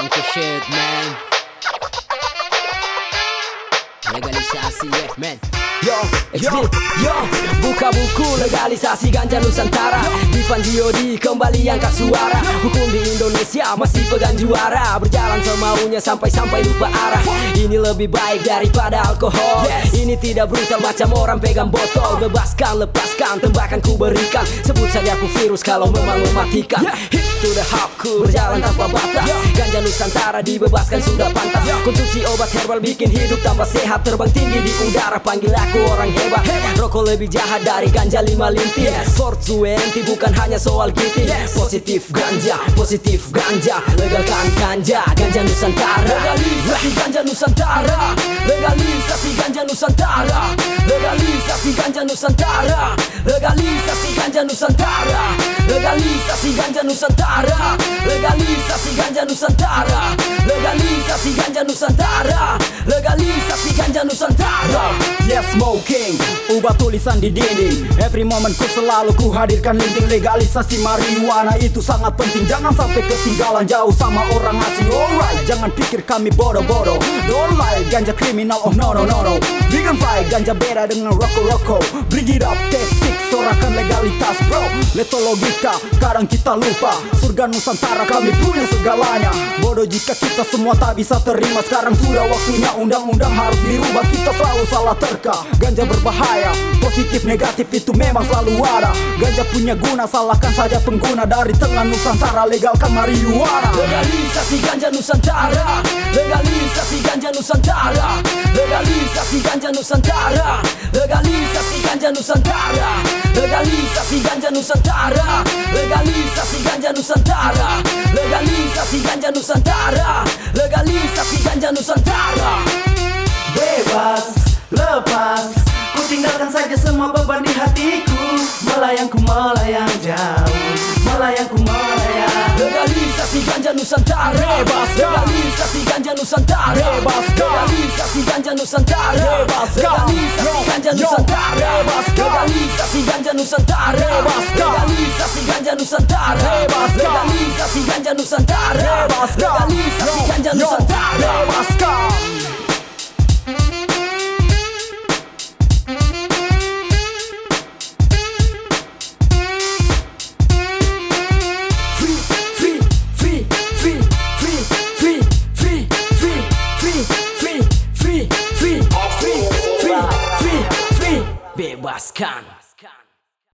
Uncle Shit, man. Legalisha, I see it, man. Yo, yo, yo, buka buku legalisasi ganja Nusantara. Divan Diodi kembali angkat suara. Hukum di Indonesia masih pegang juara. Berjalan semaunya sampai-sampai lupa arah. Ini lebih baik daripada alkohol. Ini tidak brutal macam orang pegang botol. Bebaskan, lepaskan, tembakan ku berikan. Sebut saja aku virus kalau memang mematikan. Hit to the hop ku berjalan tanpa batas. Ganja Nusantara dibebaskan sudah pantas. Konsumsi obat herbal bikin hidup tambah sehat. Terbang tinggi di udara panggil aku orang hebat. Rokok lebih jahat dari ganja lima linting 420 bukan hanya soal giting Positif ganja, positif ganja. Legalkan ganja, ganja Nusantara. Legalisasi ganja Nusantara. Legalisasi ganja Nusantara. Legalisasi ganja Nusantara. Legalisasi ganja Nusantara. Legalisasi ganja Nusantara. Legalisasi ganja Nusantara. Legalisasi ganja Nusantara. Legalisasi ganja Nusantara Yes smoking. Ubah tulisan di dinding. Every moment ku selalu ku hadirkan linting Legalisasi marijuana. Itu sangat penting. Jangan sampai ketinggalan. Jauh sama orang asing. Alright jangan pikir kami bodoh-bodoh. Don't lie ganja kriminal oh no no no no. Vegan fight ganja beda dengan rokok-rokok. Bring it up testik sorakan legalitas bro. Leto logika kadang kita lupa. Surga Nusantara kami punya segalanya. Bodoh jika kita semua tak bisa terima. Sekarang sudah waktunya undang-undang harus dirubah. Kita selalu salah terka. Ganja berbahaya Positif negatif itu memang selalu ada. Ganja punya guna salahkan saja pengguna. Dari tengah Nusantara legalkan marijuana. Legalisasi ganja Nusantara. Legalisasi ganja Nusantara Legalisasi ganja Nusantara. Legalisasi ganja Nusantara. Legalisasi ganja Nusantara. Legalisasi ganja Nusantara. Legalisasi ganja Nusantara. Legalisasi ganja Nusantara. Bebas, lepas. Ku tinggalkan saja semua beban di hatiku. Melayang ku melayang jauh. Melayang ku melayang. Legalisasi ganja Nusantara. Bebaskan. Legalisasi ganja Nusantara. Bebaskan. si ganja Nusantara Legaliza si ganja Nusantara Legaliza si ganja Nusantara Legaliza si ganja Nusantara Legaliza si ganja Nusantara Legaliza si ganja Nusantara Bascan.